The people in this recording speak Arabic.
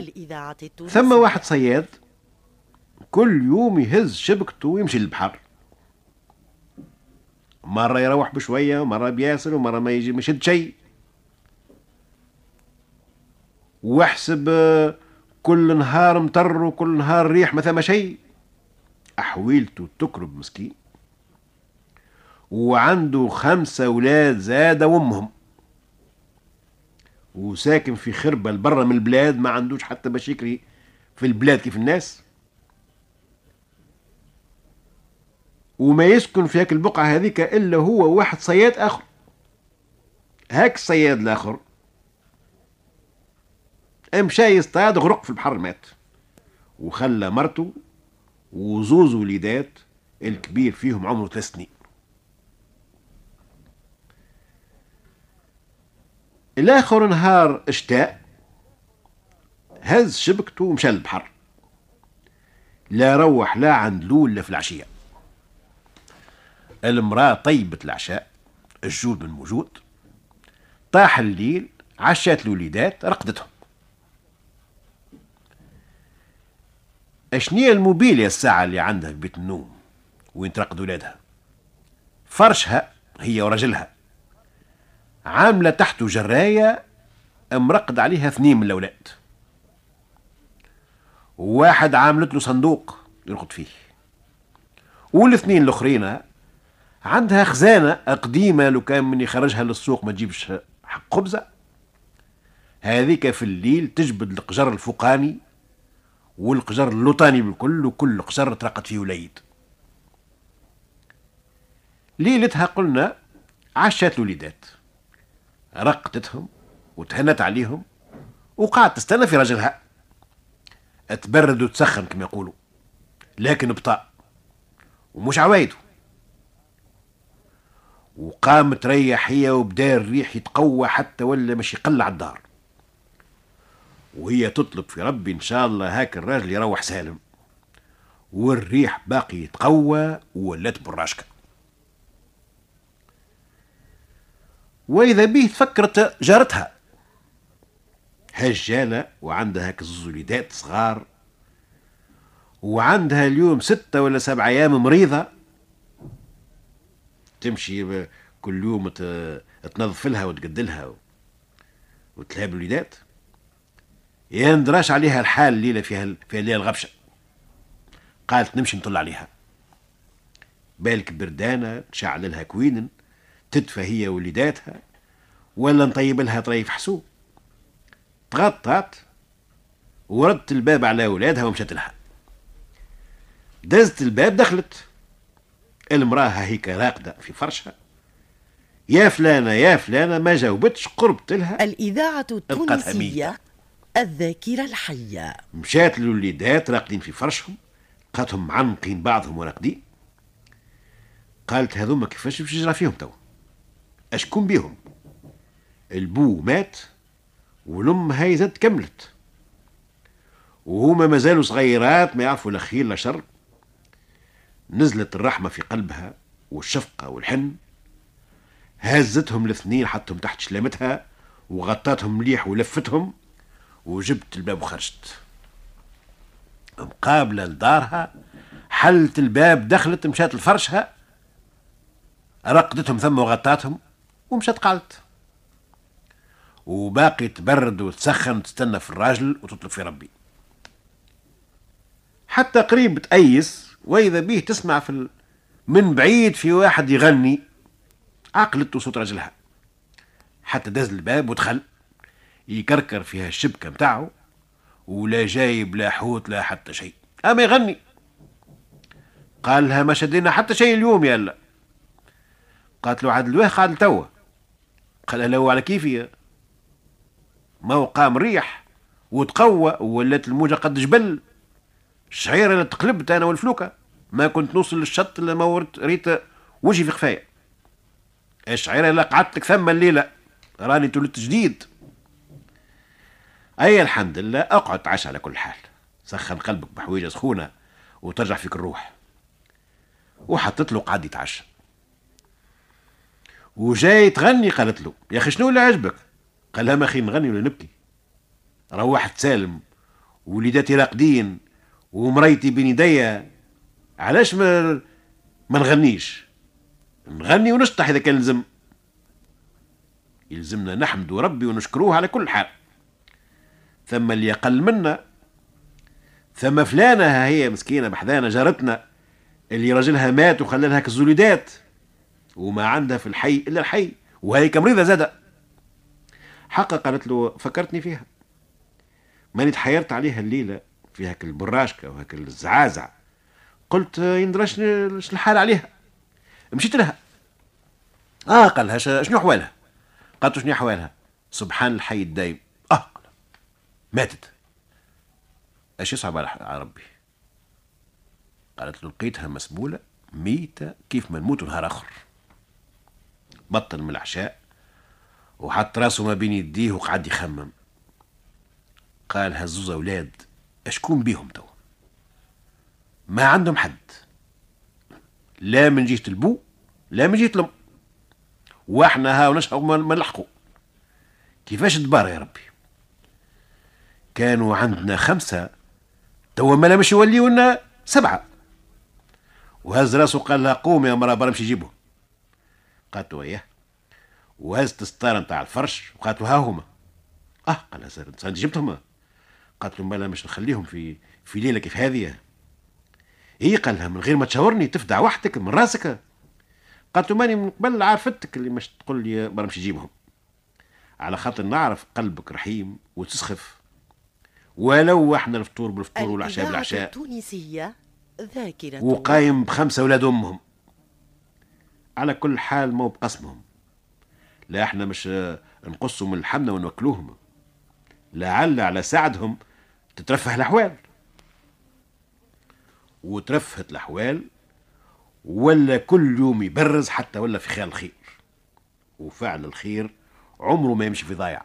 الإذاعة التونسية ثم واحد صياد كل يوم يهز شبكته ويمشي للبحر. مرة يروح بشوية ومرة بياسر ومرة ما يجي مشد شيء. واحسب كل نهار مطر وكل نهار ريح ما ثم شيء. أحويلته تكرب مسكين. وعنده خمسة أولاد زاد وأمهم وساكن في خربة برا من البلاد ما عندوش حتى باش يكري في البلاد كيف الناس. وما يسكن في هاك البقعة هذيك إلا هو واحد صياد آخر. هاك الصياد الآخر. مشى يصطاد غرق في البحر مات. وخلى مرته وزوز وليدات الكبير فيهم عمره ثلاث سنين. الآخر نهار إشتاء هز شبكته ومشى للبحر. لا روح لا عند لول في العشية. المرأة طيبت العشاء الجود من موجود طاح الليل عشات الوليدات رقدتهم. أشنية الموبيل يا الساعة اللي عندها في بيت النوم؟ وين ترقد ولادها؟ فرشها هي ورجلها. عاملة تحته جراية مرقد عليها اثنين من الأولاد. وواحد عاملت له صندوق يرقد فيه. والاثنين الأخرين عندها خزانة قديمة لو كان من يخرجها للسوق ما تجيبش حق خبزة. هذيك في الليل تجبد القجر الفوقاني والقجر اللوطاني بالكل وكل قجر ترقد فيه وليد. ليلتها قلنا عشات الوليدات رقدتهم وتهنت عليهم وقعدت تستنى في رجلها تبرد وتسخن كما يقولوا لكن بطاء ومش عوايده. وقام تريح هي وبدا الريح يتقوى حتى ولا مش يقلع الدار وهي تطلب في ربي إن شاء الله هاك الراجل يروح سالم. والريح باقي يتقوى وولات براشكه وإذا به تفكرت جارتها. هجالة وعندها هاك زوز وليدات صغار وعندها اليوم ستة ولا سبعة أيام مريضة. تمشي كل يوم تنظف لها وتقدلها وتلهب الوليدات. يا ندراش عليها الحال الليلة فيها فيها الليلة الغبشة قالت نمشي نطل عليها. بالك بردانة نشعل لها كوين تدفى هي وليداتها ولا نطيب لها طريف حسوب. تغطت وردت الباب على أولادها ومشت لها. دزت الباب دخلت. المرأة هيك راقدة في فرشها. يا فلانة يا فلانة ما جاوبتش قربت لها. الإذاعة التونسية الذاكرة الحية. مشات للوليدات راقدين في فرشهم. لقاتهم معنقين بعضهم وراقدين. قالت هذوما كيفاش باش يجرى فيهم تو اشكون بيهم. البو مات والام هاي زاد كملت. وهما مازالوا صغيرات ما يعرفوا لا خير لا شر. نزلت الرحمة في قلبها والشفقة والحن. هزتهم الاثنين حطهم تحت شلامتها وغطاتهم مليح ولفتهم وجبت الباب وخرجت. مقابلة لدارها حلت الباب دخلت مشات لفرشها رقدتهم ثم وغطاتهم. ومشات قعدت وباقي تبرد وتسخن وتستنى في الراجل وتطلب في ربي. حتى قريب تأيس وإذا به تسمع في ال... من بعيد في واحد يغني عقلت صوت رجلها حتى دز الباب ودخل يكركر فيها الشبكة متاعه ولا جايب لا حوت لا حتى شيء. أما يغني. قال لها ما شدينا حتى شيء اليوم يا لا قالت له عاد الواه قاعد توا قال له على كيفي ما هو قام ريح وتقوى ولات الموجة قد جبل الشعيرة اللي تقلبت أنا والفلوكة. ما كنت نوصل للشط إلا ما ورت ريت وجهي في خفايا. الشعيرة اللي قعدت لك ثم الليلة راني تولدت جديد. أي الحمد لله أقعد تعشى على كل حال. سخن قلبك بحويجة سخونة وترجع فيك الروح. وحطت له قعد يتعشى وجاي تغني؟ قالت له يا أخي شنو اللي عجبك؟ قال لها ما أخي نغني ولا نبكي. روحت سالم وليداتي راقدين ومريتي بين يديا علاش ما ما نغنيش؟ نغني ونشطح إذا كان لزم يلزمنا نحمد ربي ونشكروه على كل حال. ثم اللي أقل منا ثم فلانة هي مسكينة بحذانا جارتنا اللي راجلها مات وخلى لها كالزوليدات وما عندها في الحي إلا الحي وهي مريضة زادة. حقا قالت له فكرتني فيها. ماني تحيرت عليها الليلة في هاك البراشكة وهاك الزعازع. قلت يندرش الحال عليها. مشيت لها. آه. قال لها شنو أحوالها؟ قالت شنو أحوالها؟ سبحان الحي الدايم. آه. ماتت. إيش يصعب على ربي. قالت له لقيتها مسبولة ميتة كيف ما نموت نهار آخر. بطل من العشاء وحط راسه ما بين يديه وقعد يخمم. قال هزوز أولاد أشكون بيهم تو ما عندهم حد. لا من جهة البو لا من جهة الأم. وإحنا ها ونشهق ما نلحقوا. كيفاش دبار يا ربي؟ كانوا عندنا خمسة توا ما مش يوليونا سبعة. وهز راسه قال لها قوم يا مرا برا نمشي جيبهم قالت له اياه وهزت الستارة نتاع الفرش وقالت له ها هما آه قال انت جبتهم. قالت له مالا مش نخليهم في في ليلة كيف هذه. هي قال لها من غير ما تشاورني تفدع وحدك من راسك. قالت له ماني من قبل عرفتك اللي مش تقول لي برا نمشي جيبهم على خاطر نعرف قلبك رحيم وتسخف. ولو إحنا الفطور بالفطور والعشاء بالعشاء. التونسية ذاكرة. وقايم بخمسة أولاد أمهم. على كل حال مو بقسمهم. لا إحنا مش نقصهم من الحمنة ونوكلوهم لعل على سعدهم تترفه الأحوال. وترفهت الأحوال ولا كل يوم يبرز حتى ولا في خيال الخير. وفعل الخير عمره ما يمشي في ضايع